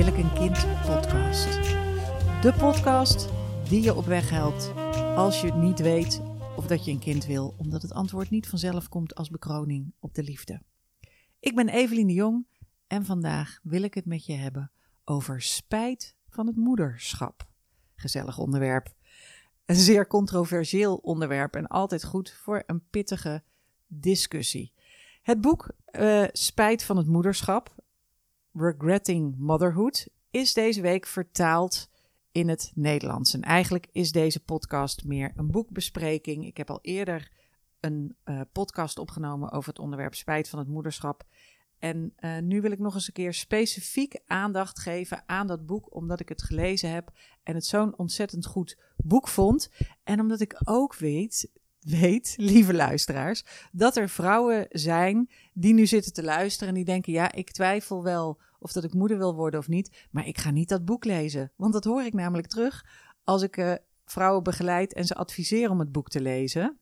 Wil ik een kind podcast. De podcast die je op weg helpt als je niet weet of dat je een kind wil, omdat het antwoord niet vanzelf komt als bekroning op de liefde. Ik ben Evelien de Jong en vandaag wil ik het met je hebben over spijt van het moederschap. Gezellig onderwerp. Een zeer controversieel onderwerp en altijd goed voor een pittige discussie. Het boek uh, Spijt van het moederschap, Regretting Motherhood, is deze week vertaald in het Nederlands. En eigenlijk is deze podcast meer een boekbespreking. Ik heb al eerder een uh, podcast opgenomen over het onderwerp spijt van het moederschap. En uh, nu wil ik nog eens een keer specifiek aandacht geven aan dat boek, omdat ik het gelezen heb en het zo'n ontzettend goed boek vond. En omdat ik ook weet, weet, lieve luisteraars, dat er vrouwen zijn die nu zitten te luisteren en die denken: ja, ik twijfel wel of dat ik moeder wil worden of niet, maar ik ga niet dat boek lezen. Want dat hoor ik namelijk terug als ik uh, vrouwen begeleid en ze adviseer om het boek te lezen.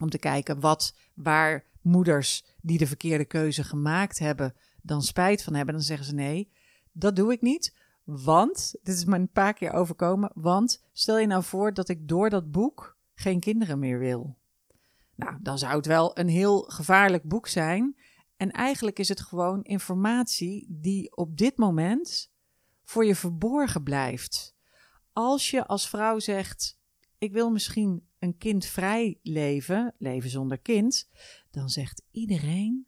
Om te kijken wat, waar moeders die de verkeerde keuze gemaakt hebben, dan spijt van hebben. Dan zeggen ze nee, dat doe ik niet. Want, dit is me een paar keer overkomen, want stel je nou voor dat ik door dat boek geen kinderen meer wil. Nou, dan zou het wel een heel gevaarlijk boek zijn. En eigenlijk is het gewoon informatie die op dit moment voor je verborgen blijft. Als je als vrouw zegt: Ik wil misschien een kindvrij leven, leven zonder kind, dan zegt iedereen: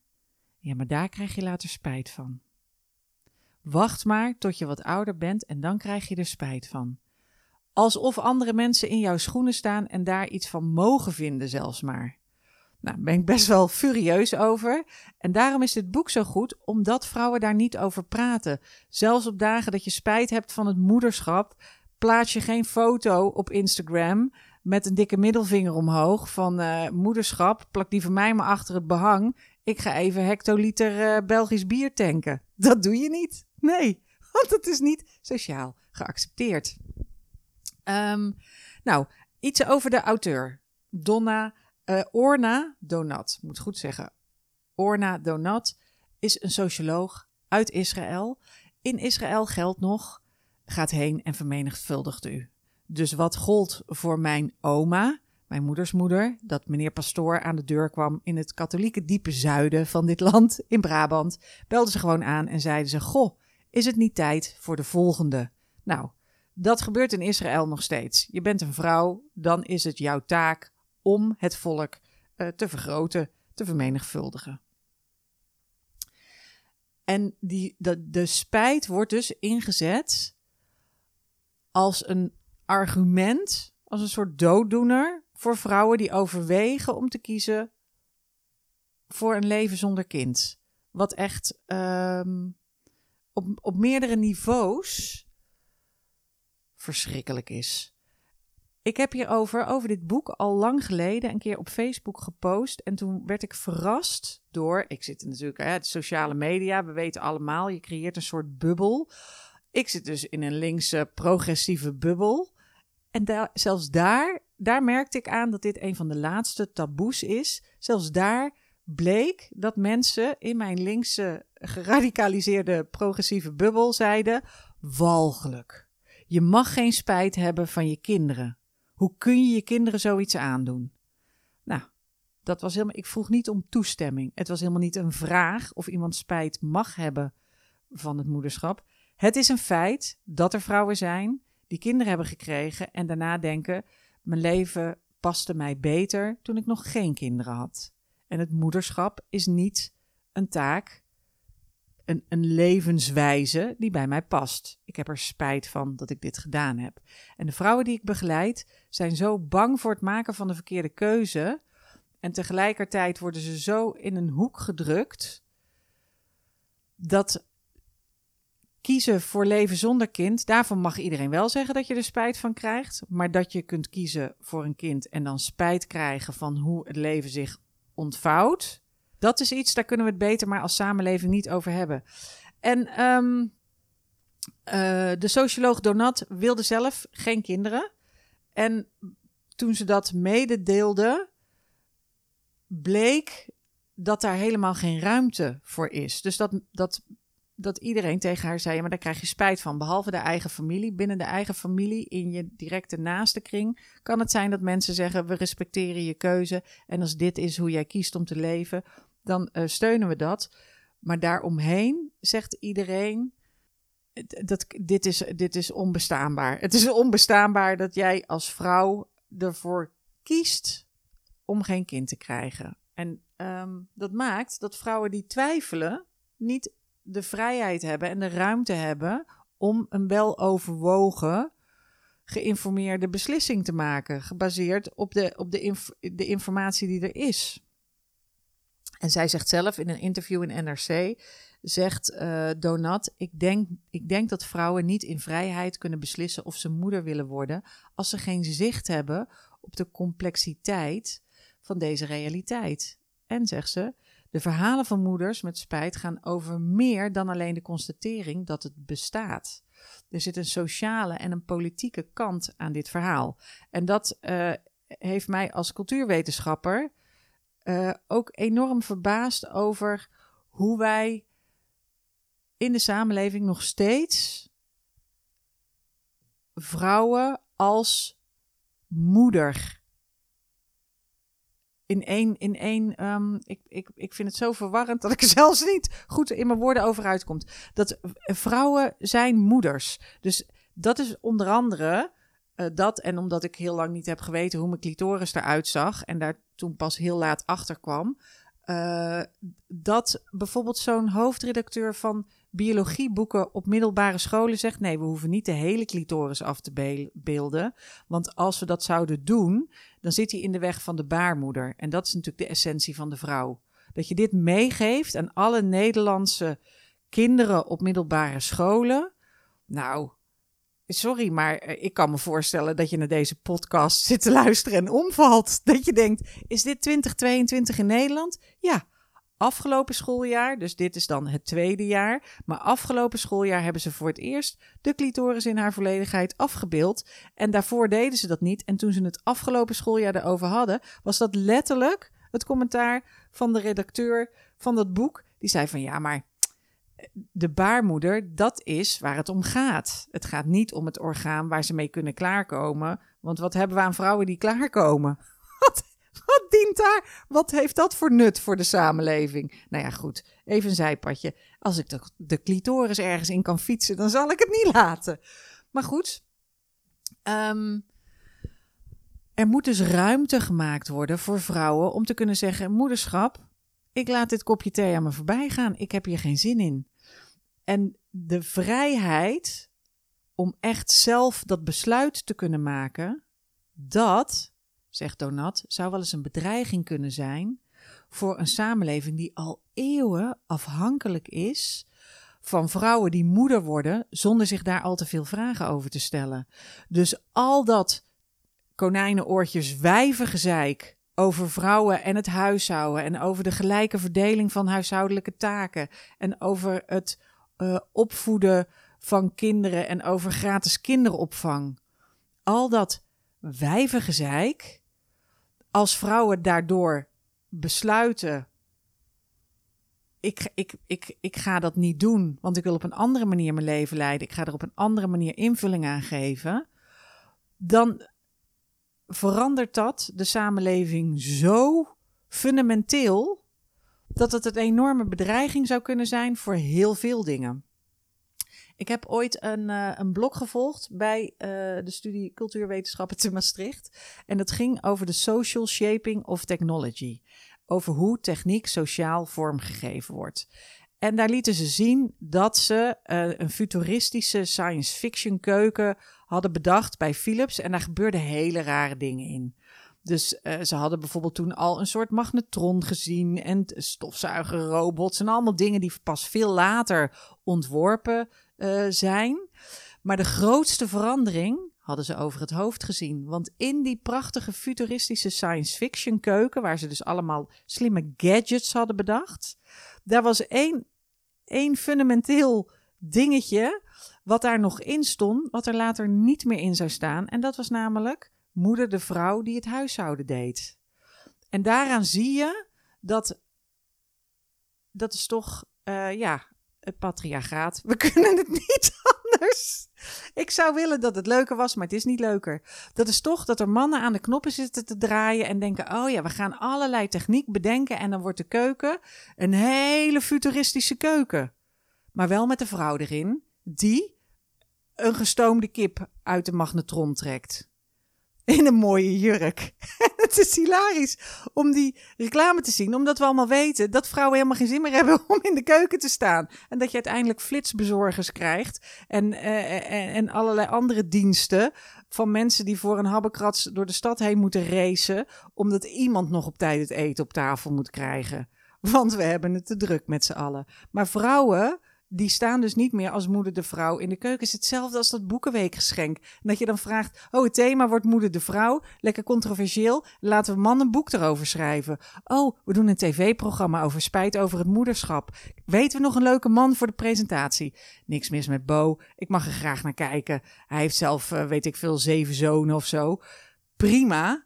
Ja, maar daar krijg je later spijt van. Wacht maar tot je wat ouder bent en dan krijg je er spijt van. Alsof andere mensen in jouw schoenen staan en daar iets van mogen vinden, zelfs maar. Nou, ben ik best wel furieus over. En daarom is dit boek zo goed, omdat vrouwen daar niet over praten. Zelfs op dagen dat je spijt hebt van het moederschap, plaats je geen foto op Instagram met een dikke middelvinger omhoog van uh, moederschap. Plak die van mij maar achter het behang. Ik ga even hectoliter uh, Belgisch bier tanken. Dat doe je niet. Nee, want dat is niet sociaal geaccepteerd. Um, nou, iets over de auteur. Donna uh, Orna Donat, moet goed zeggen. Orna Donat is een socioloog uit Israël. In Israël geldt nog: gaat heen en vermenigvuldigt u. Dus wat gold voor mijn oma, mijn moeders moeder, dat meneer Pastoor aan de deur kwam in het katholieke diepe zuiden van dit land, in Brabant, belde ze gewoon aan en zeiden ze: Goh, is het niet tijd voor de volgende? Nou, dat gebeurt in Israël nog steeds. Je bent een vrouw, dan is het jouw taak om het volk uh, te vergroten, te vermenigvuldigen. En die, de, de spijt wordt dus ingezet als een argument, als een soort dooddoener voor vrouwen die overwegen om te kiezen voor een leven zonder kind. Wat echt um, op, op meerdere niveaus verschrikkelijk is. Ik heb hierover, over dit boek, al lang geleden een keer op Facebook gepost. En toen werd ik verrast door. Ik zit natuurlijk, hè, de sociale media, we weten allemaal, je creëert een soort bubbel. Ik zit dus in een linkse progressieve bubbel. En zelfs daar, daar merkte ik aan dat dit een van de laatste taboes is. Zelfs daar bleek dat mensen in mijn linkse geradicaliseerde progressieve bubbel zeiden: walgelijk. Je mag geen spijt hebben van je kinderen. Hoe kun je je kinderen zoiets aandoen? Nou, dat was helemaal. Ik vroeg niet om toestemming. Het was helemaal niet een vraag of iemand spijt mag hebben van het moederschap. Het is een feit dat er vrouwen zijn die kinderen hebben gekregen en daarna denken: mijn leven paste mij beter toen ik nog geen kinderen had. En het moederschap is niet een taak een, levenswijze die bij mij past. Ik heb er spijt van dat ik dit gedaan heb. En de vrouwen die ik begeleid zijn zo bang voor het maken van de verkeerde keuze. En tegelijkertijd worden ze zo in een hoek gedrukt. Dat kiezen voor leven zonder kind, daarvan mag iedereen wel zeggen dat je er spijt van krijgt. Maar dat je kunt kiezen voor een kind en dan spijt krijgen van hoe het leven zich ontvouwt dat is iets, daar kunnen we het beter maar als samenleving niet over hebben. En um, uh, de socioloog Donat wilde zelf geen kinderen. En toen ze dat mededeelde, bleek dat daar helemaal geen ruimte voor is. Dus dat, dat dat iedereen tegen haar zei: maar daar krijg je spijt van. Behalve de eigen familie. Binnen de eigen familie, in je directe naaste kring, kan het zijn dat mensen zeggen: we respecteren je keuze. En als dit is hoe jij kiest om te leven, dan uh, steunen we dat. Maar daaromheen zegt iedereen: dat, dit, is, dit is onbestaanbaar. Het is onbestaanbaar dat jij als vrouw ervoor kiest om geen kind te krijgen. En um, dat maakt dat vrouwen die twijfelen niet de vrijheid hebben en de ruimte hebben om een weloverwogen, geïnformeerde beslissing te maken, gebaseerd op de, op de, de informatie die er is. En zij zegt zelf in een interview in NRC, zegt uh, Donat, ik denk, ik denk dat vrouwen niet in vrijheid kunnen beslissen of ze moeder willen worden als ze geen zicht hebben op de complexiteit van deze realiteit. En zegt ze, de verhalen van moeders met spijt gaan over meer dan alleen de constatering dat het bestaat. Er zit een sociale en een politieke kant aan dit verhaal. En dat uh, heeft mij als cultuurwetenschapper uh, ook enorm verbaasd over hoe wij in de samenleving nog steeds vrouwen als moeder in één. In één um, ik, ik, ik vind het zo verwarrend dat ik er zelfs niet goed in mijn woorden over uitkomt. Dat vrouwen zijn moeders. Dus dat is onder andere uh, dat. En omdat ik heel lang niet heb geweten hoe mijn clitoris eruit zag. En daar toen pas heel laat achter kwam. Uh, dat bijvoorbeeld zo'n hoofdredacteur van biologieboeken op middelbare scholen zegt: nee, we hoeven niet de hele clitoris af te beelden. Want als we dat zouden doen, dan zit hij in de weg van de baarmoeder. En dat is natuurlijk de essentie van de vrouw. Dat je dit meegeeft aan alle Nederlandse kinderen op middelbare scholen. Nou, sorry, maar eh, ik kan me voorstellen dat je naar deze podcast zit te luisteren en omvalt. Dat je denkt: is dit 2022 in Nederland? Ja afgelopen schooljaar, dus dit is dan het tweede jaar, maar afgelopen schooljaar hebben ze voor het eerst de clitoris in haar volledigheid afgebeeld. En daarvoor deden ze dat niet. En toen ze het afgelopen schooljaar erover hadden, was dat letterlijk het commentaar van de redacteur van dat boek. Die zei van ja, maar de baarmoeder, dat is waar het om gaat. Het gaat niet om het orgaan waar ze mee kunnen klaarkomen. Want wat hebben we aan vrouwen die klaarkomen? Wat wat dient daar? Wat heeft dat voor nut voor de samenleving? Nou ja, goed, even een zijpadje. Als ik de, clitoris ergens in kan fietsen, dan zal ik het niet laten. Maar goed, um, er moet dus ruimte gemaakt worden voor vrouwen om te kunnen zeggen: moederschap, ik laat dit kopje thee aan me voorbij gaan. Ik heb hier geen zin in. En de vrijheid om echt zelf dat besluit te kunnen maken, dat zegt Donat, zou wel eens een bedreiging kunnen zijn voor een samenleving die al eeuwen afhankelijk is van vrouwen die moeder worden zonder zich daar al te veel vragen over te stellen. Dus al dat konijnenoortjes wijvengezeik over vrouwen en het huishouden en over de gelijke verdeling van huishoudelijke taken en over het uh, opvoeden van kinderen en over gratis kinderopvang. Al dat wijvengezeik als vrouwen daardoor besluiten. Ik, ik, ik, ik ga dat niet doen, want ik wil op een andere manier mijn leven leiden. Ik ga er op een andere manier invulling aan geven. Dan verandert dat de samenleving zo fundamenteel dat het een enorme bedreiging zou kunnen zijn voor heel veel dingen. Ik heb ooit een, uh, een blog gevolgd bij uh, de studie Cultuurwetenschappen te Maastricht. En dat ging over de social shaping of technology. Over hoe techniek sociaal vormgegeven wordt. En daar lieten ze zien dat ze uh, een futuristische science fiction keuken hadden bedacht bij Philips. En daar gebeurden hele rare dingen in. Dus uh, ze hadden bijvoorbeeld toen al een soort magnetron gezien en stofzuigerrobots en allemaal dingen die pas veel later ontworpen uh, zijn. Maar de grootste verandering hadden ze over het hoofd gezien. Want in die prachtige futuristische science fiction keuken, waar ze dus allemaal slimme gadgets hadden bedacht, daar was één, één fundamenteel dingetje wat daar nog in stond, wat er later niet meer in zou staan. En dat was namelijk moeder de vrouw die het huishouden deed. En daaraan zie je dat dat is toch uh, ja, het patriarchaat. We kunnen het niet anders. Ik zou willen dat het leuker was, maar het is niet leuker. Dat is toch dat er mannen aan de knoppen zitten te draaien en denken: oh ja, we gaan allerlei techniek bedenken en dan wordt de keuken een hele futuristische keuken. Maar wel met de vrouw erin, die een gestoomde kip uit de magnetron trekt. In een mooie jurk. het is hilarisch om die reclame te zien, omdat we allemaal weten dat vrouwen helemaal geen zin meer hebben om in de keuken te staan. En dat je uiteindelijk flitsbezorgers krijgt en, uh, en, en allerlei andere diensten van mensen die voor een habbekrats door de stad heen moeten racen, omdat iemand nog op tijd het eten op tafel moet krijgen. Want we hebben het te druk met z'n allen. Maar vrouwen die staan dus niet meer als moeder de vrouw in de keuken. Het is hetzelfde als dat boekenweekgeschenk. dat je dan vraagt, oh het thema wordt moeder de vrouw, lekker controversieel. Laten we man een boek erover schrijven. Oh, we doen een tv-programma over spijt over het moederschap. Weten we nog een leuke man voor de presentatie? Niks mis met Bo, ik mag er graag naar kijken. Hij heeft zelf, uh, weet ik veel, zeven zonen of zo. Prima.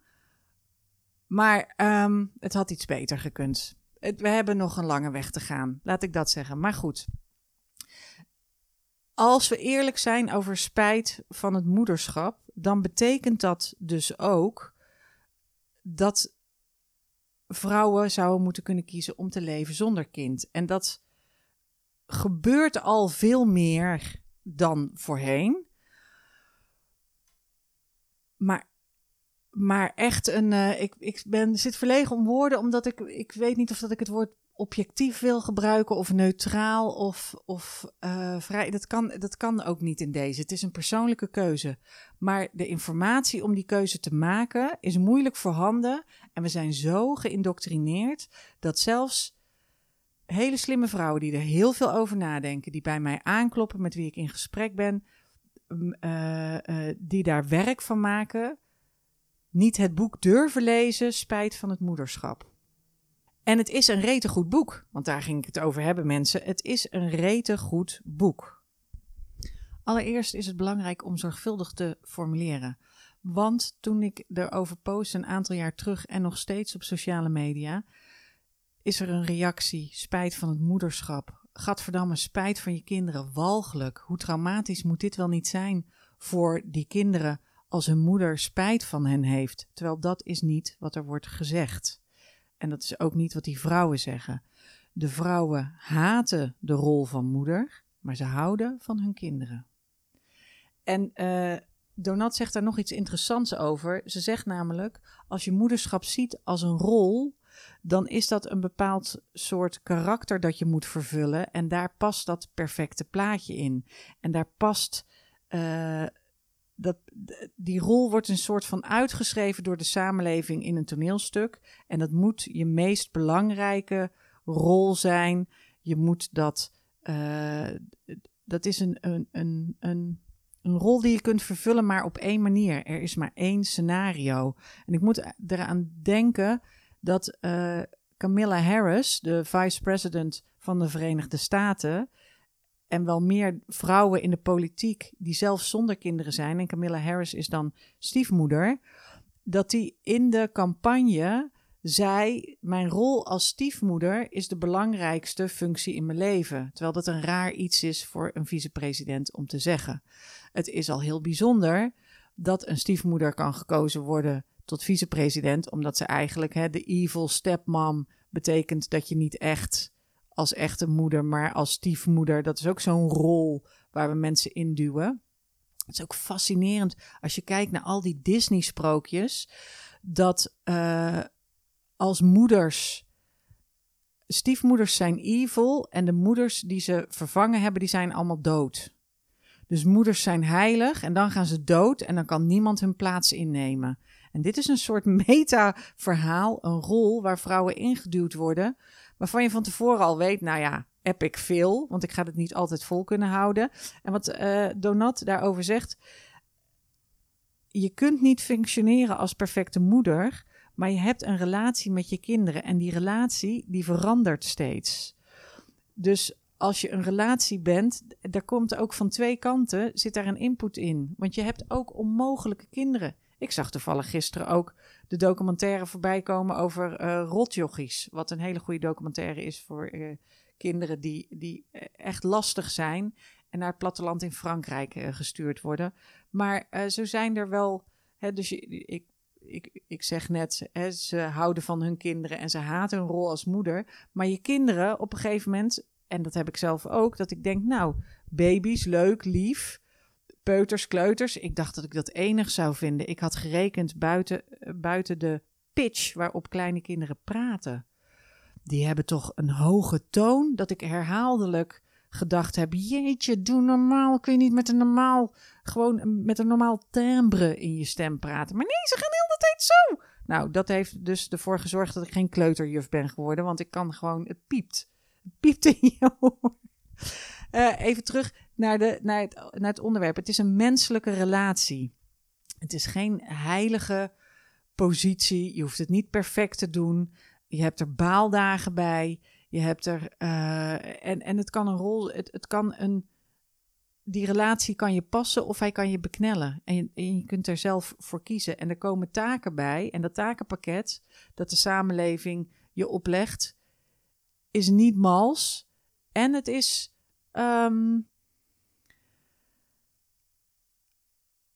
Maar um, het had iets beter gekund. We hebben nog een lange weg te gaan, laat ik dat zeggen. Maar goed, als we eerlijk zijn over spijt van het moederschap, dan betekent dat dus ook dat vrouwen zouden moeten kunnen kiezen om te leven zonder kind. En dat gebeurt al veel meer dan voorheen. Maar, maar echt een. Uh, ik, ik ben, zit verlegen om woorden, omdat ik, ik weet niet of dat ik het woord objectief wil gebruiken of neutraal of, of uh, vrij. Dat kan, dat kan ook niet in deze. Het is een persoonlijke keuze. Maar de informatie om die keuze te maken is moeilijk voorhanden. En we zijn zo geïndoctrineerd dat zelfs hele slimme vrouwen die er heel veel over nadenken, die bij mij aankloppen, met wie ik in gesprek ben, uh, uh, die daar werk van maken, niet het boek durven lezen, spijt van het moederschap. En het is een rete goed boek, want daar ging ik het over hebben, mensen. Het is een rete goed boek. Allereerst is het belangrijk om zorgvuldig te formuleren. Want toen ik erover post een aantal jaar terug en nog steeds op sociale media, is er een reactie: spijt van het moederschap. Gadverdamme, spijt van je kinderen. Walgelijk. Hoe traumatisch moet dit wel niet zijn voor die kinderen als hun moeder spijt van hen heeft? Terwijl dat is niet wat er wordt gezegd. En dat is ook niet wat die vrouwen zeggen. De vrouwen haten de rol van moeder, maar ze houden van hun kinderen. En uh, Donat zegt daar nog iets interessants over. Ze zegt namelijk: als je moederschap ziet als een rol, dan is dat een bepaald soort karakter dat je moet vervullen. En daar past dat perfecte plaatje in. En daar past uh, dat, die rol wordt een soort van uitgeschreven door de samenleving in een toneelstuk. En dat moet je meest belangrijke rol zijn. Je moet dat. Uh, dat is een, een, een, een, een rol die je kunt vervullen, maar op één manier. Er is maar één scenario. En ik moet eraan denken dat uh, Camilla Harris, de vice-president van de Verenigde Staten en wel meer vrouwen in de politiek die zelf zonder kinderen zijn, en Camilla Harris is dan stiefmoeder, dat die in de campagne zei: Mijn rol als stiefmoeder is de belangrijkste functie in mijn leven. Terwijl dat een raar iets is voor een vicepresident om te zeggen. Het is al heel bijzonder dat een stiefmoeder kan gekozen worden tot vicepresident, omdat ze eigenlijk hè, de evil stepmom betekent dat je niet echt als echte moeder, maar als stiefmoeder. Dat is ook zo'n rol waar we mensen induwen. Het is ook fascinerend als je kijkt naar al die Disney-sprookjes, dat uh, als moeders. Stiefmoeders zijn evil en de moeders die ze vervangen hebben, die zijn allemaal dood. Dus moeders zijn heilig en dan gaan ze dood en dan kan niemand hun plaats innemen. En dit is een soort meta-verhaal, een rol waar vrouwen ingeduwd worden, waarvan je van tevoren al weet, nou ja, epic veel, want ik ga het niet altijd vol kunnen houden. En wat uh, Donat daarover zegt, je kunt niet functioneren als perfecte moeder, maar je hebt een relatie met je kinderen en die relatie die verandert steeds. Dus als je een relatie bent, daar komt ook van twee kanten, zit daar een input in. Want je hebt ook onmogelijke kinderen. Ik zag toevallig gisteren ook de documentaire voorbij komen over uh, rotjochies. Wat een hele goede documentaire is voor uh, kinderen die, die eh, echt lastig zijn en naar het platteland in Frankrijk gestuurd worden. Maar zo zijn er wel. Hè, dus ik, ik, ik zeg net, ze houden van hun kinderen en ze haten hun rol als moeder. Maar je kinderen op een gegeven moment, en dat heb ik zelf ook, dat ik denk, nou, baby's, leuk, lief. Peuters, kleuters. Ik dacht dat ik dat enig zou vinden. Ik had gerekend buiten, buiten de pitch waarop kleine kinderen praten. Die hebben toch een hoge toon dat ik herhaaldelijk gedacht heb: jeetje, doe normaal. Kun je niet met een normaal, gewoon met een normaal timbre in je stem praten? Maar nee, ze gaan heel de tijd zo. Nou, dat heeft dus ervoor gezorgd dat ik geen kleuterjuf ben geworden, want ik kan gewoon, het piept. Het piept in je oor. Uh, even terug naar, de, naar, het, naar het onderwerp. Het is een menselijke relatie. Het is geen heilige positie. Je hoeft het niet perfect te doen. Je hebt er baaldagen bij. Je hebt er. Uh, en, en het kan een rol. Het, het kan een. Die relatie kan je passen of hij kan je beknellen. En je, je kunt er zelf voor kiezen. En er komen taken bij. En dat takenpakket dat de samenleving je oplegt, is niet mals. En het is. Um,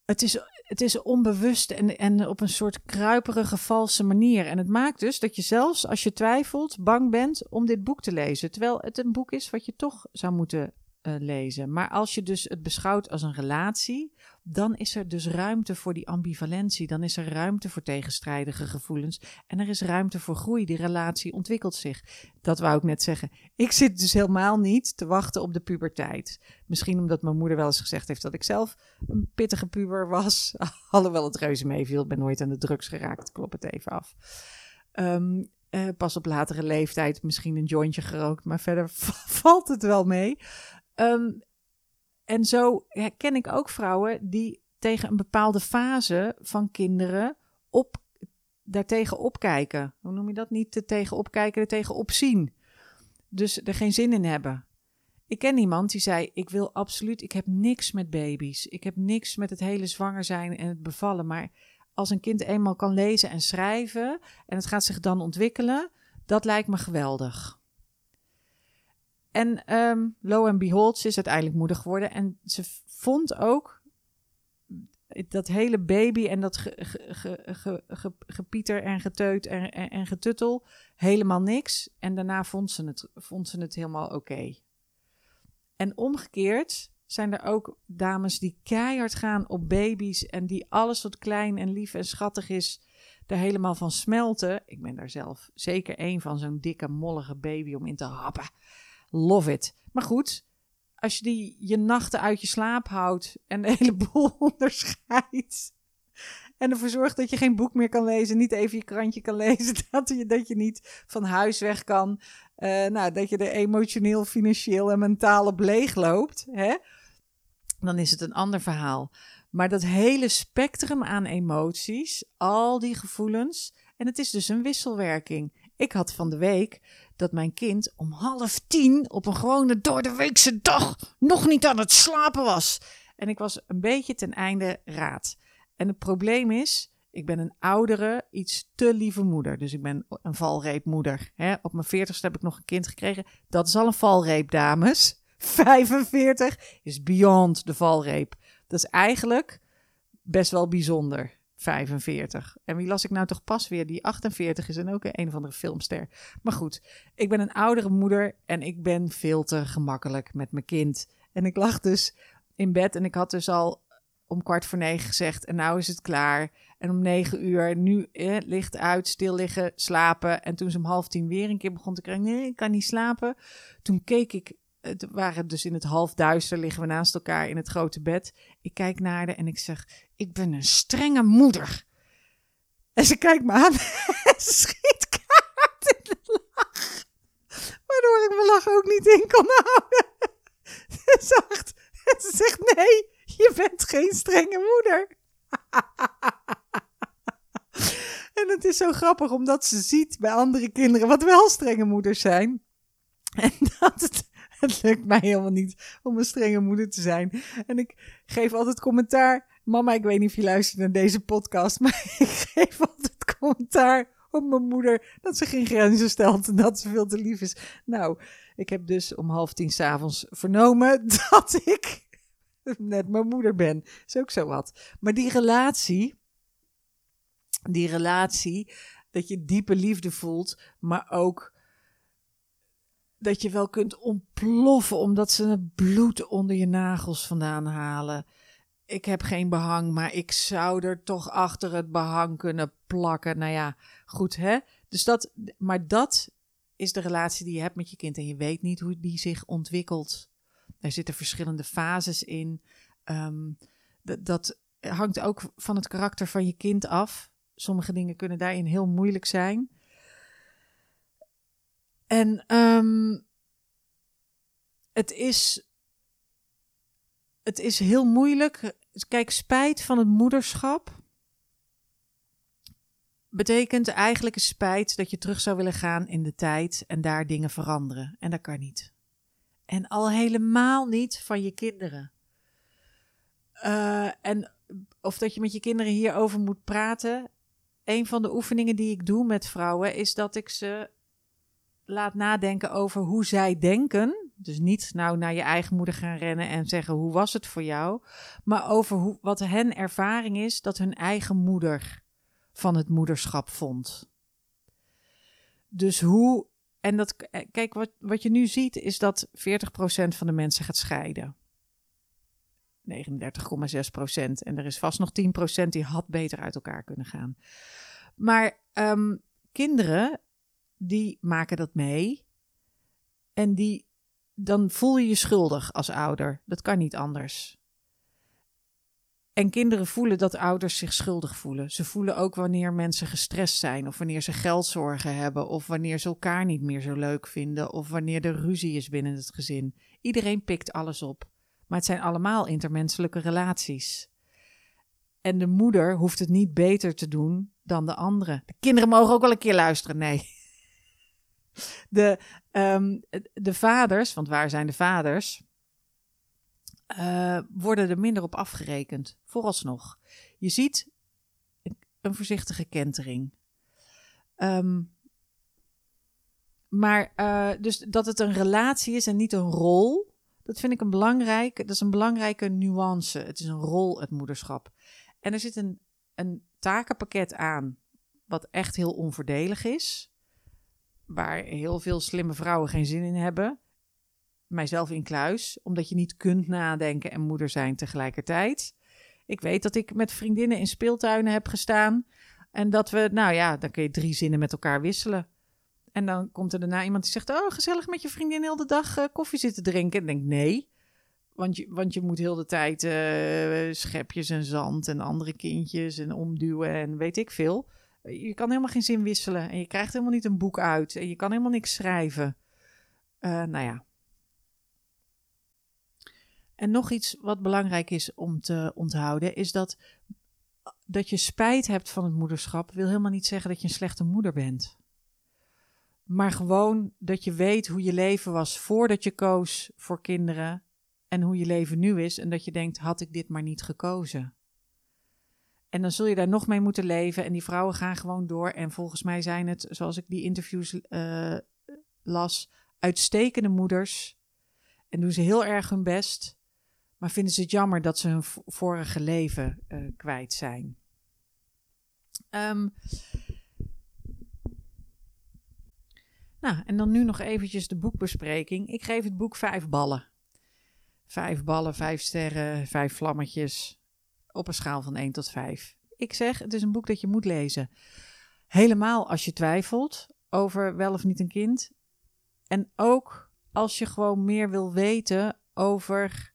het is het is onbewust en, en op een soort kruiperige, valse manier. En het maakt dus dat je zelfs als je twijfelt, bang bent om dit boek te lezen. Terwijl het een boek is wat je toch zou moeten uh, lezen. Maar als je dus het beschouwt als een relatie, dan is er dus ruimte voor die ambivalentie. Dan is er ruimte voor tegenstrijdige gevoelens. En er is ruimte voor groei. Die relatie ontwikkelt zich. Dat wou ik net zeggen. Ik zit dus helemaal niet te wachten op de puberteit. Misschien omdat mijn moeder wel eens gezegd heeft dat ik zelf een pittige puber was. Alhoewel het reuze meeviel. Ik ben nooit aan de drugs geraakt. Klop het even af. Um, uh, pas op latere leeftijd misschien een jointje gerookt. Maar verder valt het wel mee. Um, en zo herken ik ook vrouwen die tegen een bepaalde fase van kinderen op, daartegen opkijken. Hoe noem je dat? Niet te tegen opkijken, er tegen opzien. Dus er geen zin in hebben. Ik ken iemand die zei: Ik wil absoluut, ik heb niks met baby's. Ik heb niks met het hele zwanger zijn en het bevallen. Maar als een kind eenmaal kan lezen en schrijven en het gaat zich dan ontwikkelen, dat lijkt me geweldig. En um, lo and behold, ze is uiteindelijk moeder geworden. En ze vond ook dat hele baby en dat gepieter en geteut en, en, en, getuttel helemaal niks. En daarna vond ze het, vond ze het helemaal oké. En omgekeerd zijn er ook dames die keihard gaan op baby's en die alles wat klein en lief en schattig is, er helemaal van smelten. Ik ben daar zelf zeker één van, zo'n dikke mollige baby om in te happen. Love it. Maar goed, als je die je nachten uit je slaap houdt en de hele boel onderscheidt. En ervoor zorgt dat je geen boek meer kan lezen, niet even je krantje kan lezen, dat je, dat je niet van huis weg kan. Uh, nou, dat je er emotioneel, financieel en mentaal op leeg loopt. Hè? Dan is het een ander verhaal. Maar dat hele spectrum aan emoties, al die gevoelens. En het is dus een wisselwerking. Ik had van de week dat mijn kind om half tien op een gewone door de weekse dag nog niet aan het slapen was. En ik was een beetje ten einde raad. En het probleem is, ik ben een oudere, iets te lieve moeder. Dus ik ben een valreepmoeder. Hè? Op mijn veertigste heb ik nog een kind gekregen. Dat is al een valreep, dames. 45 is beyond de valreep. Dat is eigenlijk best wel bijzonder. 45. En wie las ik nou toch pas weer? Die 48 is en ook een of andere filmster. Maar goed, ik ben een oudere moeder en ik ben veel te gemakkelijk met mijn kind. En ik lag dus in bed en ik had dus al om kwart voor negen gezegd en nou is het klaar. En om negen uur, nu eh, licht uit, stil liggen, slapen. En toen ze om half tien weer een keer begon te krijgen, nee, ik kan niet slapen. Toen keek ik het waren dus in het halfduister, liggen we naast elkaar in het grote bed. Ik kijk naar haar en ik zeg, ik ben een strenge moeder. En ze kijkt me aan en schiet kaart in de lach. Waardoor ik mijn lach ook niet in kon houden. Ze en ze zegt, nee, je bent geen strenge moeder. En het is zo grappig, omdat ze ziet bij andere kinderen wat wel strenge moeders zijn. En dat het het lukt mij helemaal niet om een strenge moeder te zijn. En ik geef altijd commentaar. Mama, ik weet niet of je luistert naar deze podcast, maar ik geef altijd commentaar op mijn moeder dat ze geen grenzen stelt en dat ze veel te lief is. Nou, Ik heb dus om half tien s'avonds vernomen dat ik net mijn moeder ben. Is ook zo wat. Maar die relatie, die relatie, dat je diepe liefde voelt, maar ook dat je wel kunt ontploffen omdat ze het bloed onder je nagels vandaan halen. Ik heb geen behang, maar ik zou er toch achter het behang kunnen plakken. Nou ja, goed hè. Dus dat, maar dat is de relatie die je hebt met je kind en je weet niet hoe die zich ontwikkelt. Er zitten verschillende fases in. Ehm, dat hangt ook van het karakter van je kind af. Sommige dingen kunnen daarin heel moeilijk zijn. En ehm, het, is, het is heel moeilijk. Kijk, spijt van het moederschap betekent eigenlijk een spijt dat je terug zou willen gaan in de tijd en daar dingen veranderen. En dat kan niet. En al helemaal niet van je kinderen. Uh, en of dat je met je kinderen hierover moet praten. Een van de oefeningen die ik doe met vrouwen is dat ik ze laat nadenken over hoe zij denken. Dus niet nou naar je eigen moeder gaan rennen en zeggen hoe was het voor jou, maar over hoe, wat hen ervaring is dat hun eigen moeder van het moederschap vond. Dus hoe, en dat, kijk, wat, wat je nu ziet is dat 40% van de mensen gaat scheiden. 39,6% En er is vast nog 10% die had beter uit elkaar kunnen gaan. Maar um, kinderen die maken dat mee. En die, dan voel je je schuldig als ouder. Dat kan niet anders. En kinderen voelen dat ouders zich schuldig voelen. Ze voelen ook wanneer mensen gestrest zijn, of wanneer ze geldzorgen hebben, of wanneer ze elkaar niet meer zo leuk vinden, of wanneer er ruzie is binnen het gezin. Iedereen pikt alles op. Maar het zijn allemaal intermenselijke relaties. En de moeder hoeft het niet beter te doen dan de andere. De kinderen mogen ook wel een keer luisteren. Nee. De, um, de vaders, want waar zijn de vaders? Uh, worden er minder op afgerekend, vooralsnog. Je ziet een voorzichtige kentering. Um, maar uh, dus dat het een relatie is en niet een rol, dat vind ik een belangrijke, dat is een belangrijke nuance. Het is een rol, het moederschap. En er zit een, een takenpakket aan, wat echt heel onvoordelig is waar heel veel slimme vrouwen geen zin in hebben. Mijzelf in kluis, omdat je niet kunt nadenken en moeder zijn tegelijkertijd. Ik weet dat ik met vriendinnen in speeltuinen heb gestaan. En dat we, nou ja, dan kun je drie zinnen met elkaar wisselen. En dan komt er daarna iemand die zegt: Oh, gezellig met je vriendin heel de dag uh, koffie zitten drinken. En denk: Nee. Want je, want je moet heel de tijd uh, schepjes en zand en andere kindjes en omduwen en weet ik veel. Je kan helemaal geen zin wisselen. En je krijgt helemaal niet een boek uit. En je kan helemaal niks schrijven. Uh, nou ja. En nog iets wat belangrijk is om te onthouden, is dat dat je spijt hebt van het moederschap, wil helemaal niet zeggen dat je een slechte moeder bent. Maar gewoon dat je weet hoe je leven was voordat je koos voor kinderen en hoe je leven nu is. En dat je denkt, had ik dit maar niet gekozen. En dan zul je daar nog mee moeten leven. En die vrouwen gaan gewoon door. En volgens mij zijn het, zoals ik die interviews uh, las, uitstekende moeders. En doen ze heel erg hun best. Maar vinden ze het jammer dat ze hun vorige leven uh, kwijt zijn. Um, nou, en dan nu nog eventjes de boekbespreking. Ik geef het boek vijf ballen. Vijf ballen, vijf sterren, vijf vlammetjes op een schaal van 1 tot 5. Ik zeg, het is een boek dat je moet lezen. Helemaal als je twijfelt over wel of niet een kind. En ook als je gewoon meer wil weten over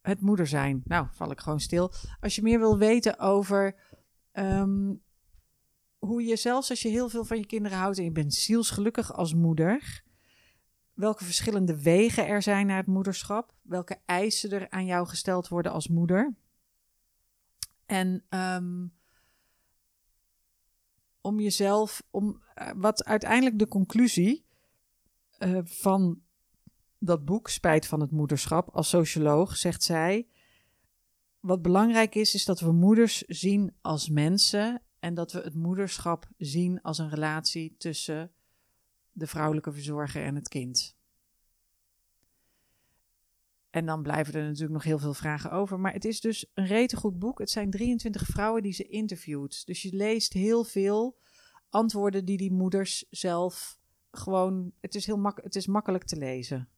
het moeder zijn. Nou, val ik gewoon stil. Als je meer wil weten over um, hoe je zelfs als je heel veel van je kinderen houdt en je bent zielsgelukkig als moeder, welke verschillende wegen er zijn naar het moederschap, welke eisen er aan jou gesteld worden als moeder. En um, om jezelf, om uh, wat uiteindelijk de conclusie uh, van dat boek, Spijt van het Moederschap, als socioloog zegt zij. Wat belangrijk is, is dat we moeders zien als mensen en dat we het moederschap zien als een relatie tussen de vrouwelijke verzorger en het kind. En dan blijven er natuurlijk nog heel veel vragen over. Maar het is dus een rete goed boek. Het zijn 23 vrouwen die ze interviewt. Dus je leest heel veel antwoorden die die moeders zelf gewoon. Het is, heel mak het is makkelijk te lezen.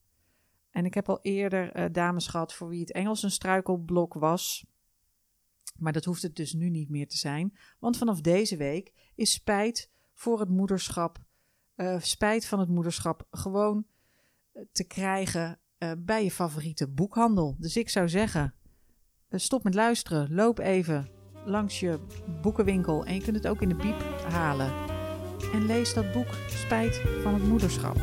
En ik heb al eerder uh, dames gehad voor wie het Engels een struikelblok was. Maar dat hoeft het dus nu niet meer te zijn. Want vanaf deze week is spijt voor het moederschap, uh, spijt van het moederschap, gewoon eh, te krijgen uh, bij je favoriete boekhandel. Dus ik zou zeggen, stop met luisteren, loop even langs je boekenwinkel en je kunt het ook in de biep halen. En lees dat boek Spijt van het moederschap.